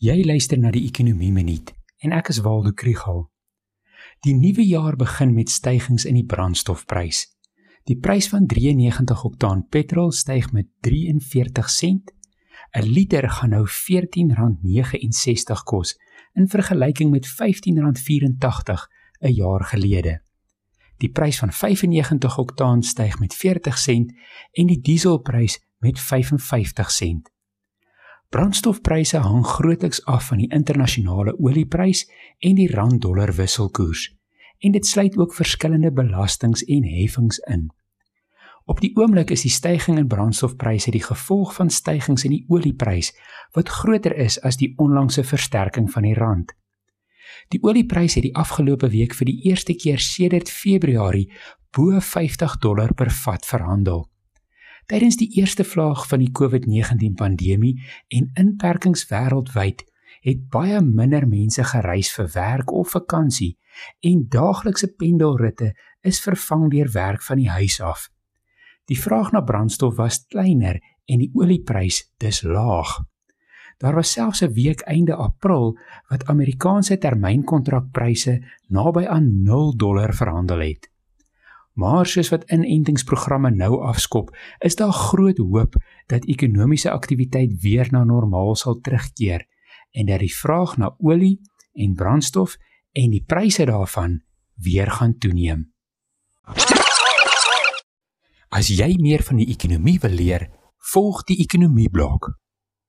Jy luister na die Ekonomie Minuut en ek is Waldo Krügel. Die nuwe jaar begin met stygings in die brandstofprys. Die prys van 93 oktaan petrol styg met 43 sent. 'n Liter gaan nou R14.69 kos in vergelyking met R15.84 'n jaar gelede. Die prys van 95 oktaan styg met 40 sent en die dieselprys met 55 sent. Brandstofpryse hang grootliks af van die internasionale olieprys en die rand-dollar wisselkoers en dit sluit ook verskillende belastings en heffings in. Op die oomblik is die stygings in brandstofpryse die gevolg van stygings in die olieprys wat groter is as die onlangse versterking van die rand. Die olieprys het die afgelope week vir die eerste keer sedert Februarie bo 50 dollar per vat verhandel. Tydens die eerste vlaag van die COVID-19 pandemie en inperkings wêreldwyd het baie minder mense gereis vir werk of vakansie en daaglikse pendelritte is vervang deur werk van die huis af. Die vraag na brandstof was kleiner en die olieprys dis laag. Daar was selfs 'n week einde April wat Amerikaanse termynkontrakpryse naby aan 0 dollar verhandel het. Maar soos wat inentingsprogramme nou afskop, is daar groot hoop dat ekonomiese aktiwiteit weer na normaal sal terugkeer en dat die vraag na olie en brandstof en die pryse daarvan weer gaan toeneem. As jy meer van die ekonomie wil leer, volg die ekonomie blok.